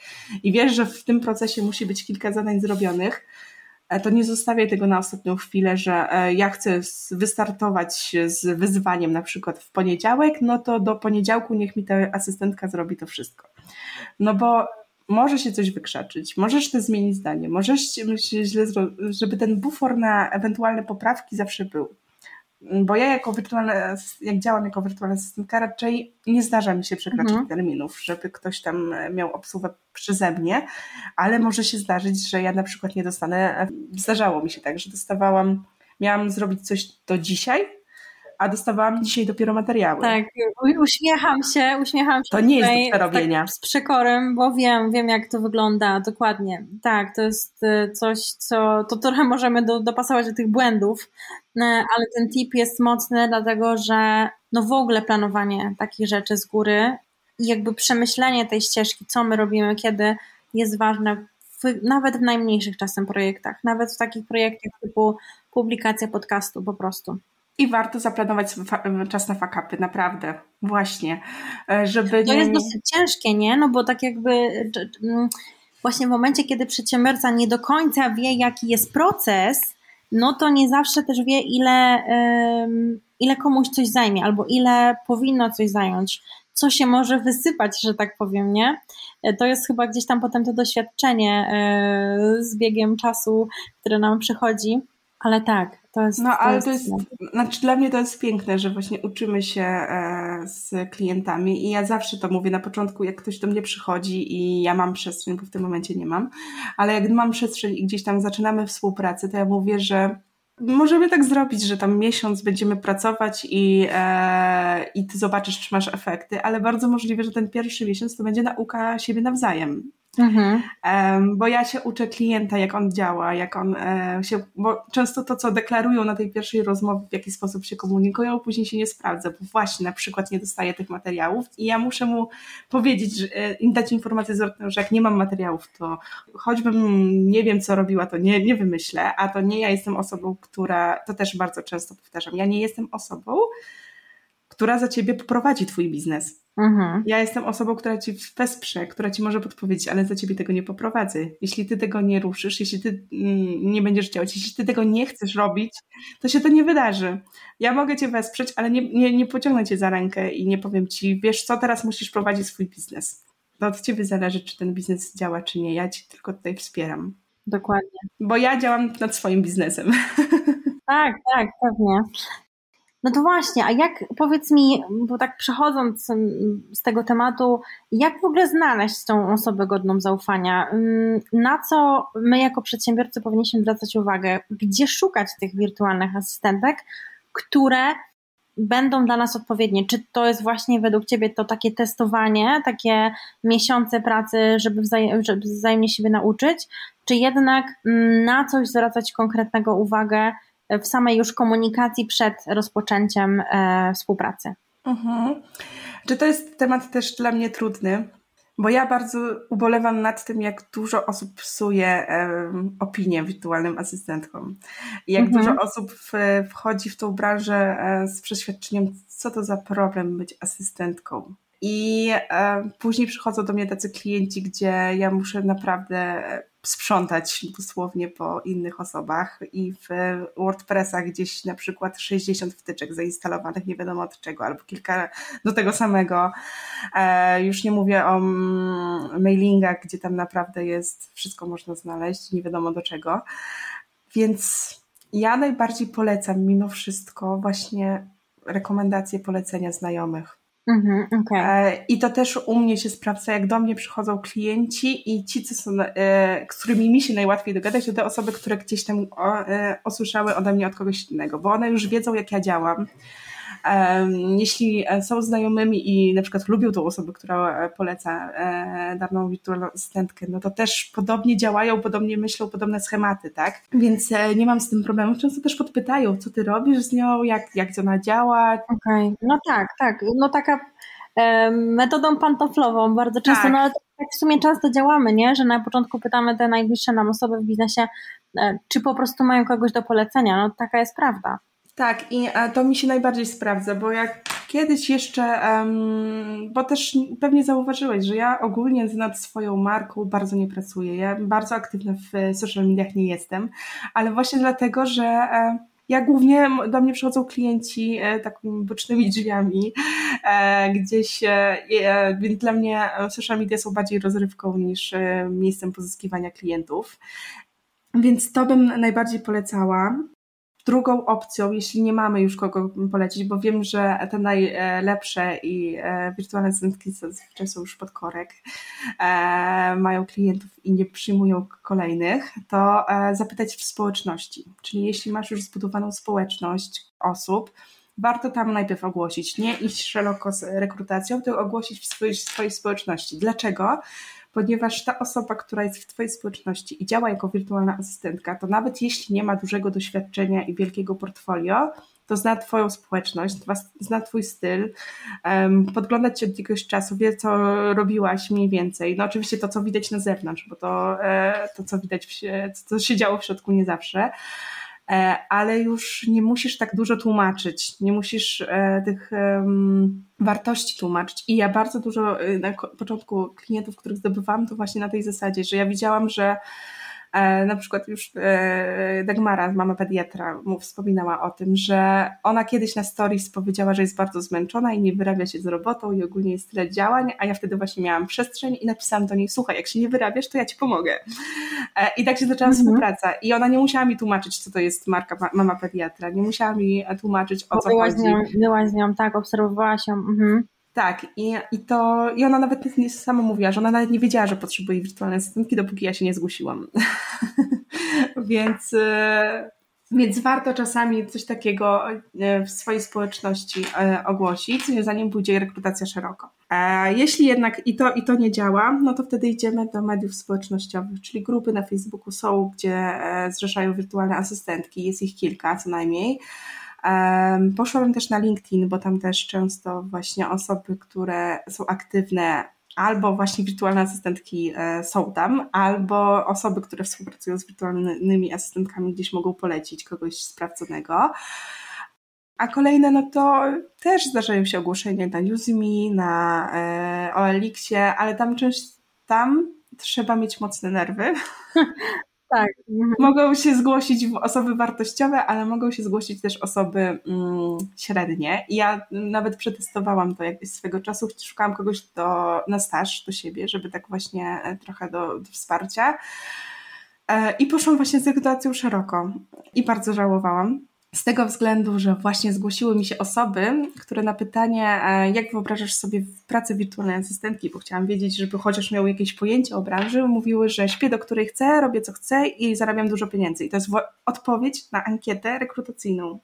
i wiesz, że w tym procesie musi być kilka zadań zrobionych, to nie zostawiaj tego na ostatnią chwilę, że e, ja chcę wystartować z wyzwaniem na przykład w poniedziałek, no to do poniedziałku niech mi ta asystentka zrobi to wszystko. No bo może się coś wykrzaczyć, możesz też zmienić zdanie, możesz się źle żeby ten bufor na ewentualne poprawki zawsze był. Bo ja jako wirtualna, jak działam jako wirtualna asystentka, raczej nie zdarza mi się przekraczać mhm. terminów, żeby ktoś tam miał obsługę przeze mnie, ale może się zdarzyć, że ja na przykład nie dostanę. Zdarzało mi się tak, że dostawałam, miałam zrobić coś do dzisiaj, a dostawałam dzisiaj dopiero materiały. Tak, uśmiecham się, uśmiecham się. To nie jest do robienia. Tak, z przekorem, bo wiem, wiem jak to wygląda dokładnie. Tak, to jest y, coś, co to trochę możemy do, dopasować do tych błędów, y, ale ten tip jest mocny, dlatego że no w ogóle planowanie takich rzeczy z góry i jakby przemyślenie tej ścieżki, co my robimy, kiedy jest ważne, w, nawet w najmniejszych czasem projektach, nawet w takich projektach typu publikacja podcastu po prostu. I warto zaplanować czas na fakapy, naprawdę. Właśnie. E, żeby to jest dosyć ciężkie, nie? No bo tak jakby właśnie w momencie, kiedy przedsiębiorca nie do końca wie, jaki jest proces, no to nie zawsze też wie, ile, ile komuś coś zajmie, albo ile powinno coś zająć, co się może wysypać, że tak powiem, nie? E, to jest chyba gdzieś tam potem to doświadczenie e, z biegiem czasu, które nam przychodzi, ale tak, jest, no, ale to jest, znaczy dla mnie to jest piękne, że właśnie uczymy się e, z klientami i ja zawsze to mówię na początku, jak ktoś do mnie przychodzi i ja mam przestrzeń, bo w tym momencie nie mam, ale jak mam przestrzeń i gdzieś tam zaczynamy współpracę, to ja mówię, że możemy tak zrobić, że tam miesiąc będziemy pracować i, e, i ty zobaczysz, czy masz efekty, ale bardzo możliwe, że ten pierwszy miesiąc to będzie nauka siebie nawzajem. Mhm. Bo ja się uczę klienta, jak on działa, jak on e, się, bo często to, co deklarują na tej pierwszej rozmowie, w jaki sposób się komunikują, później się nie sprawdza, bo właśnie na przykład nie dostaję tych materiałów i ja muszę mu powiedzieć, że, e, dać informację zwrotną, że jak nie mam materiałów, to choćbym nie wiem, co robiła, to nie, nie wymyślę, a to nie ja jestem osobą, która, to też bardzo często powtarzam, ja nie jestem osobą, która za ciebie poprowadzi twój biznes. Mhm. Ja jestem osobą, która ci wesprze, która ci może podpowiedzieć, ale za ciebie tego nie poprowadzę. Jeśli ty tego nie ruszysz, jeśli ty mm, nie będziesz działać, jeśli ty tego nie chcesz robić, to się to nie wydarzy. Ja mogę cię wesprzeć, ale nie, nie, nie pociągnę cię za rękę i nie powiem ci, wiesz co, teraz musisz prowadzić swój biznes. To od ciebie zależy, czy ten biznes działa, czy nie. Ja ci tylko tutaj wspieram. Dokładnie. Bo ja działam nad swoim biznesem. [laughs] Tak, tak, pewnie. No to właśnie, a jak powiedz mi, bo tak przechodząc z tego tematu, jak w ogóle znaleźć tą osobę godną zaufania? Na co my jako przedsiębiorcy powinniśmy zwracać uwagę? Gdzie szukać tych wirtualnych asystentek, które będą dla nas odpowiednie? Czy to jest właśnie według Ciebie to takie testowanie, takie miesiące pracy, żeby, wzaj żeby wzajemnie siebie nauczyć, czy jednak na coś zwracać konkretnego uwagę, w samej już komunikacji przed rozpoczęciem e, współpracy. Mhm. Czy to jest temat też dla mnie trudny? Bo ja bardzo ubolewam nad tym, jak dużo osób psuje um, opinię wirtualnym asystentkom. I jak mhm. dużo osób w, wchodzi w tą branżę e, z przeświadczeniem, co to za problem być asystentką. I e, później przychodzą do mnie tacy klienci, gdzie ja muszę naprawdę sprzątać dosłownie po innych osobach i w WordPressach gdzieś na przykład 60 wtyczek zainstalowanych nie wiadomo od czego, albo kilka do tego samego. E, już nie mówię o mailingach, gdzie tam naprawdę jest, wszystko można znaleźć, nie wiadomo do czego. Więc ja najbardziej polecam mimo wszystko właśnie rekomendacje, polecenia znajomych Mhm, okay. E, I to też u mnie się sprawdza, jak do mnie przychodzą klienci i ci, co są, e, z którymi mi się najłatwiej dogadać, to te osoby, które gdzieś tam e, usłyszały ode mnie od kogoś innego, bo one już wiedzą, jak ja działam jeśli e, są znajomymi i na przykład lubią tą osobę, która e, poleca e, daną wirtualną asystentkę, no to też podobnie działają, podobnie myślą, podobne schematy, tak? Więc nie mam z tym problemu. Często też podpytają, co ty robisz z nią, jak, jak ona działa. Okej, okay. no tak, tak. No taka metodą pantoflową bardzo często, tak. no ale tak w sumie często działamy, nie? Że na początku pytamy te najbliższe nam osoby w biznesie, czy po prostu mają kogoś do polecenia. No taka jest prawda. Tak, i to mi się najbardziej sprawdza, bo jak kiedyś jeszcze, um, bo też pewnie zauważyłeś, że ja ogólnie nad swoją marką bardzo nie pracuję. Ja bardzo aktywna w social mediach nie jestem, ale właśnie dlatego, że e, ja głównie do mnie przychodzą klienci e, takimi bocznymi drzwiami, e, gdzieś, więc dla mnie social media są bardziej rozrywką niż miejscem pozyskiwania klientów. Więc to bym najbardziej polecała. Drugą opcją, jeśli nie mamy już kogo polecić, bo wiem, że te najlepsze i e, wirtualne asystentki zazwyczaj są już pod korek, e, mają klientów i nie przyjmują kolejnych, to e, zapytać w społeczności. Czyli jeśli masz już zbudowaną społeczność osób, warto tam najpierw ogłosić, nie iść szeroko z rekrutacją, tylko ogłosić w swojej, swojej społeczności. Dlaczego? Ponieważ ta osoba, która jest w Twojej społeczności i działa jako wirtualna asystentka, to nawet jeśli nie ma dużego doświadczenia i wielkiego portfolio, to zna Twoją społeczność, zna Twój styl, um, podgląda Cię od jakiegoś czasu, wie, co robiłaś mniej więcej. No oczywiście to, co widać na zewnątrz, bo to, e, to co widać, w, co się działo w środku nie zawsze, ale już nie musisz tak dużo tłumaczyć, nie musisz e, tych wartości tłumaczyć. I ja bardzo dużo e, na początku klientów, których zdobywałam, to właśnie na tej zasadzie, że ja widziałam, że E, na przykład już e, Dagmara, mama pediatra, mu wspominała o tym, że ona kiedyś na stories powiedziała, że jest bardzo zmęczona i nie wyrabia się z robotą i ogólnie jest tyle działań, a ja wtedy właśnie miałam przestrzeń i napisałam do niej, słuchaj, jak się nie wyrabiasz, to ja ci pomogę. E, I tak się zaczęła mhm. współpraca. I ona nie musiała mi tłumaczyć, co to jest marka mama pediatra, nie musiała mi tłumaczyć, o co byłaś chodzi. Z nią, byłaś z nią, tak, obserwowałaś ją. Mhm. Tak, i, i to, i ona nawet nie, sama mówiła, że ona nawet nie wiedziała, że potrzebuje wirtualnej asystentki, dopóki ja się nie zgłosiłam. [laughs] więc, e, więc warto czasami coś takiego e, w swojej społeczności e, ogłosić, zanim pójdzie rekrutacja szeroko. Jeśli jednak i to, i to nie działa, no to wtedy idziemy do mediów społecznościowych, czyli grupy na Facebooku są, gdzie zrzeszają wirtualne asystentki, jest ich kilka co najmniej. Poszłabym też na LinkedIn, bo tam też często właśnie osoby, które są aktywne albo właśnie wirtualne asystentki e, są tam, albo osoby, które współpracują z wirtualnymi asystentkami gdzieś mogą polecić kogoś sprawdzonego. A kolejne, no to też zdarzają się ogłoszenia na Newsme, na e, OLX-ie, ale tam część, tam trzeba mieć mocne nerwy, [laughs] Tak. Mogą się zgłosić osoby wartościowe, ale mogą się zgłosić też osoby mm, średnie. Ja nawet przetestowałam to jakbyś swego czasu. Szukałam kogoś do, na staż do siebie, żeby tak właśnie e, trochę do, do wsparcia. E, I poszłam właśnie z rekrutacją szeroko. I bardzo żałowałam z tego względu, że właśnie zgłosiły mi się osoby, które na pytanie, e, jak wyobrażasz sobie pracę wirtualnej asystentki, bo chciałam wiedzieć, żeby chociaż miały jakieś pojęcie o branży, mówiły, że śpię do której chcę, robię co chcę i zarabiam dużo pieniędzy. I to jest odpowiedź na ankietę rekrutacyjną.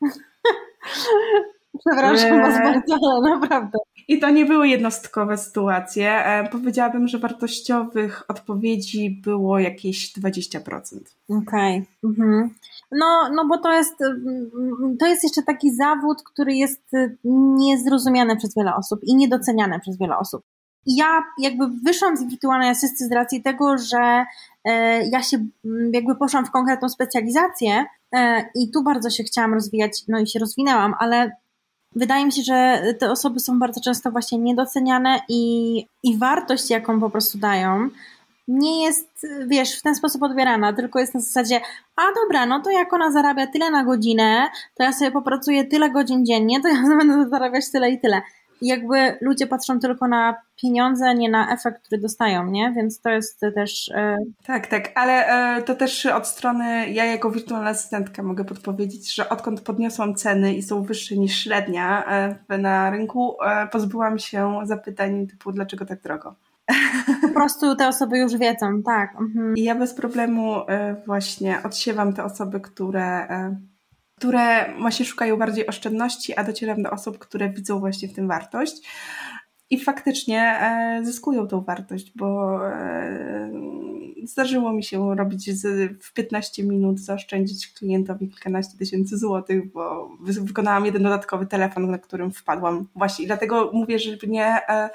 Przepraszam was bardzo, ale naprawdę. I to nie były jednostkowe sytuacje. E, powiedziałabym, że wartościowych odpowiedzi było jakieś 20%. Okej. Okay. Mhm. No, no bo to jest, mm, to jest jeszcze taki zawód, który jest y, niezrozumiany przez wiele osób i niedoceniany przez wiele osób. Ja jakby wyszłam z wirtualnej asysty z racji tego, że e, ja się mm, jakby poszłam w konkretną specjalizację i tu bardzo się chciałam rozwijać, no i się rozwinęłam, ale wydaje mi się, że te osoby są bardzo często właśnie niedoceniane i, i wartość, jaką po prostu dają, nie jest, wiesz, w ten sposób odbierana, tylko jest na zasadzie, a dobra, no to jak ona zarabia tyle na godzinę, to ja sobie popracuję tyle godzin dziennie, to ja [laughs] będę zarabiać tyle i tyle. I jakby ludzie patrzą tylko na pieniądze, nie na efekt, który dostają, nie? Więc to jest też. E... Tak, tak, ale e, to też od strony, ja jako wirtualna asystentka mogę podpowiedzieć, że odkąd podniosłam ceny i są wyższe niż średnia e, na rynku, pozbyłam się zapytań typu, dlaczego tak drogo. Po prostu te osoby już wiedzą, tak. Mhm. I ja bez problemu e, właśnie odsiewam te osoby, które, e, które właśnie szukają bardziej oszczędności, a docieram do osób, które widzą właśnie w tym wartość. I faktycznie e, zyskują tą wartość, bo zdarzyło mi się robić w 15 minut, zaoszczędzić klientowi kilkanaście tysięcy złotych, bo wykonałam jeden dodatkowy telefon, na którym wpadłam. Właśnie, I dlatego mówię, żeby nie E,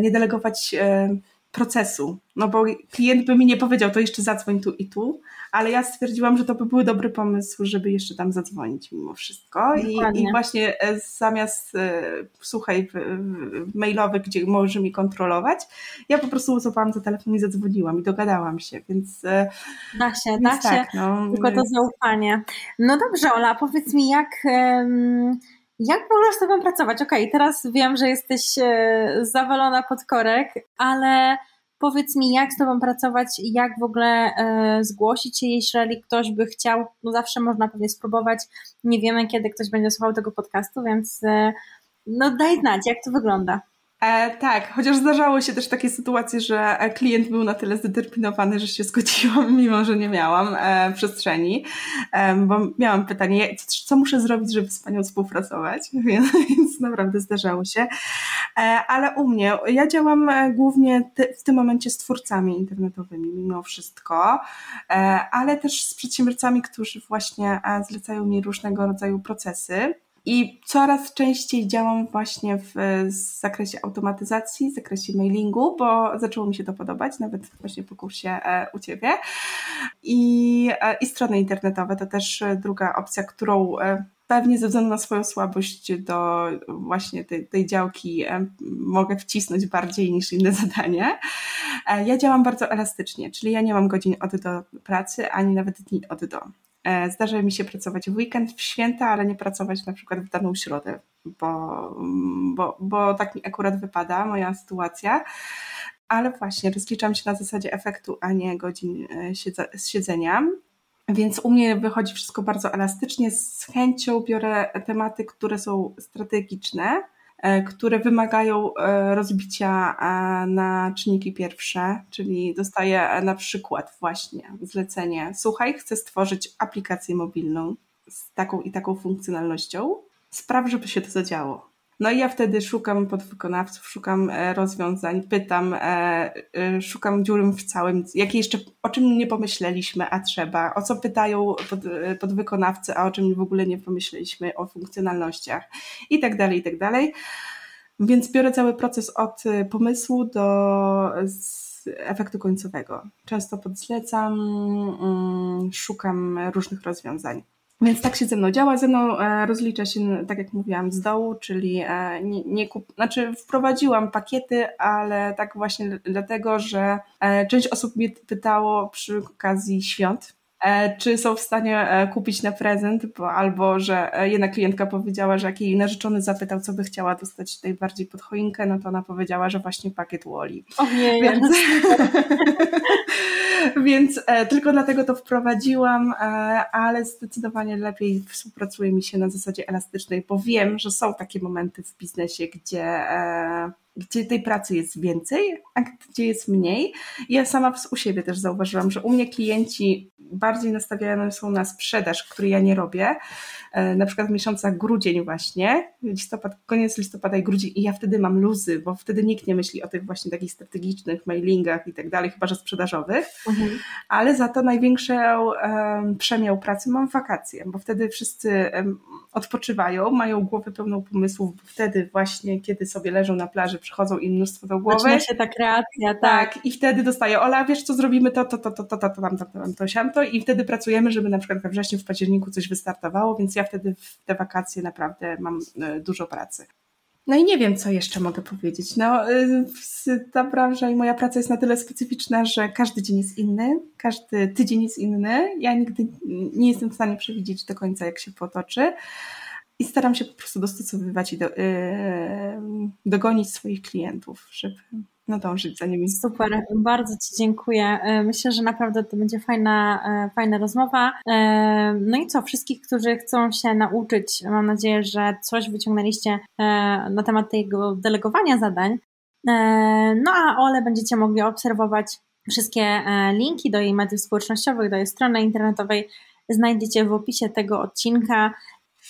nie delegować e, procesu. No bo klient by mi nie powiedział, to jeszcze zadzwoń tu i tu, ale ja stwierdziłam, że to by był dobry pomysł, żeby jeszcze tam zadzwonić mimo wszystko. I, I, właśnie e, zamiast e, słuchaj mailowych, gdzie może mi kontrolować, ja po prostu złapałam za telefon i zadzwoniłam i dogadałam się, więc e, da się, więc da tak, się, no, tylko to zaufanie. No dobrze Ola, powiedz mi jak... Um jak w ogóle z tobą pracować? Okej, okay, teraz wiem, że jesteś e, zawalona pod korek, ale powiedz mi, jak z tobą pracować, jak w ogóle e, zgłosić się, jeżeli ktoś by chciał, no zawsze można pewnie spróbować, nie wiemy, kiedy ktoś będzie słuchał tego podcastu, więc e, no daj znać, jak to wygląda. E, tak, chociaż zdarzało się też takie sytuacje, że klient był na tyle zdeterminowany, że się zgodziłam, [laughs] mimo że nie miałam e, przestrzeni, e, bo miałam pytanie, co, muszę zrobić, żeby z Panią współpracować, [laughs] więc, więc naprawdę zdarzało się. E, ale u mnie, ja działam e, głównie ty, w tym momencie z twórcami internetowymi, mimo wszystko, e, ale też z przedsiębiorcami, którzy właśnie zlecają mi różnego rodzaju procesy. I coraz częściej działam właśnie w zakresie automatyzacji, w zakresie mailingu, bo zaczęło mi się to podobać, nawet właśnie po kursie e, u Ciebie. I, e, i strony internetowe to też druga opcja, którą e, pewnie ze względu na swoją słabość do właśnie tej, tej działki mogę wcisnąć bardziej niż inne zadanie. Ja działam bardzo elastycznie, czyli ja nie mam godzin od do pracy, ani nawet dni od do. E, zdarza mi się pracować w weekend, w święta, ale nie pracować na przykład w daną środę, bo, bo, bo tak mi akurat wypada moja sytuacja. Ale właśnie rozliczam się na zasadzie efektu, a nie godzin e, siedzenia. Więc u mnie wychodzi wszystko bardzo elastycznie. Z chęcią biorę tematy, które są strategiczne, które wymagają e, rozbicia e, na czynniki pierwsze, czyli dostaję na przykład właśnie zlecenie, słuchaj, chcę stworzyć aplikację mobilną z taką i taką funkcjonalnością, spraw, żeby się to zadziało. No i ja wtedy szukam podwykonawców, szukam e, rozwiązań, pytam, e, e, szukam dziury w całym, jakie jeszcze, o czym nie pomyśleliśmy, a trzeba, o co pytają pod, podwykonawcy, a o czym w ogóle nie pomyśleliśmy, o funkcjonalnościach i tak dalej, i tak dalej. Więc biorę cały proces od pomysłu do efektu końcowego. Często podzlecam, mm, szukam różnych rozwiązań. Więc tak się ze mną działa. Ze mną e, rozlicza się, tak jak mówiłam, z dołu, czyli e, nie, nie kup... znaczy wprowadziłam pakiety, ale tak właśnie dlatego, że e, część osób mnie pytało przy okazji świąt, czy są w stanie kupić na prezent, bo, albo że jedna klientka powiedziała, że jak jej narzeczony zapytał, co by chciała dostać najbardziej pod choinkę, no to ona powiedziała, że właśnie pakiet Woli. Ojej, [laughs] Więc... [laughs] Więc e, tylko dlatego to wprowadziłam, e, ale zdecydowanie lepiej współpracuje mi się na zasadzie elastycznej, bo wiem, że są takie momenty w biznesie, gdzie, e, gdzie tej pracy jest więcej, a gdzie jest mniej. Ja sama u siebie też zauważyłam, że u mnie klienci bardziej nastawione są na sprzedaż, której ja nie robię, E, na przykład w miesiącach grudzień właśnie, listopad, koniec listopada i grudzień i ja wtedy mam luzy, bo wtedy nikt nie myśli o tych właśnie takich strategicznych mailingach i tak dalej, chyba że sprzedażowych, mhm. ale za to największą um, przemiał pracy mam wakacje, bo wtedy wszyscy um, odpoczywają, mają głowę pełną pomysłów, bo wtedy właśnie, kiedy sobie leżą na plaży, przychodzą im mnóstwo do głowy. Zaczyna się ta kreacja, tak. tak. I wtedy dostaję, Ola, wiesz co, zrobimy to, to, to, to, to, to, to, tam, tam, tam, to, siamto i wtedy pracujemy, żeby na przykład we wrześniu, w październiku coś wystartowało, więc ja wtedy w te wakacje naprawdę mam e, dużo pracy. No i nie wiem, co jeszcze mogę powiedzieć. No, e, ta branża i moja praca jest na tyle specyficzna, że każdy dzień jest inny, każdy tydzień jest inny. Ja nigdy nie jestem w stanie przewidzieć do końca, jak się potoczy. I staram się po prostu dostosowywać i do, yy, dogonić swoich klientów, żeby nadążyć za nimi. Super, bardzo Ci dziękuję. E, myślę, że naprawdę to będzie fajna, e, fajna rozmowa. E, no i co, wszystkich, którzy chcą się nauczyć, mam nadzieję, że coś wyciągnęliście na temat tego delegowania zadań. No a Ole będziecie mogli obserwować wszystkie linki do jej mediów społecznościowych, do jej strony internetowej znajdziecie w opisie tego odcinka.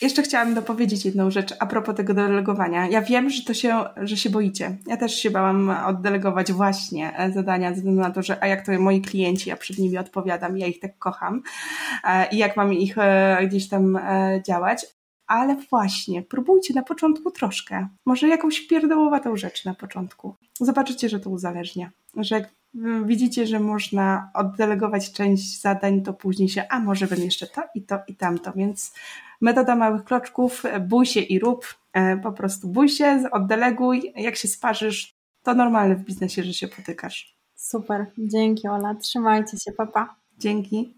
Jeszcze chciałam dopowiedzieć jedną rzecz a propos tego delegowania. Ja wiem, że to się, że się boicie. Ja też się bałam oddelegować właśnie e, zadania ze względu na to, że a jak to moi klienci, ja przed nimi odpowiadam, ja ich tak kocham e, i jak mam ich e, gdzieś tam działać. ale właśnie, próbujcie na początku troszkę. Może jakąś pierdołowatą rzecz na początku. Zobaczycie, że to uzależnia. Że jak widzicie, że można oddelegować część zadań, to później się, a może bym jeszcze to i to i tamto. Więc metoda małych kroczków, bój się i rób. E, po prostu bój się, oddeleguj. Jak się sparzysz, to normalne w biznesie, że się potykasz. Super, dzięki Ola. Trzymajcie się, papa. Dzięki.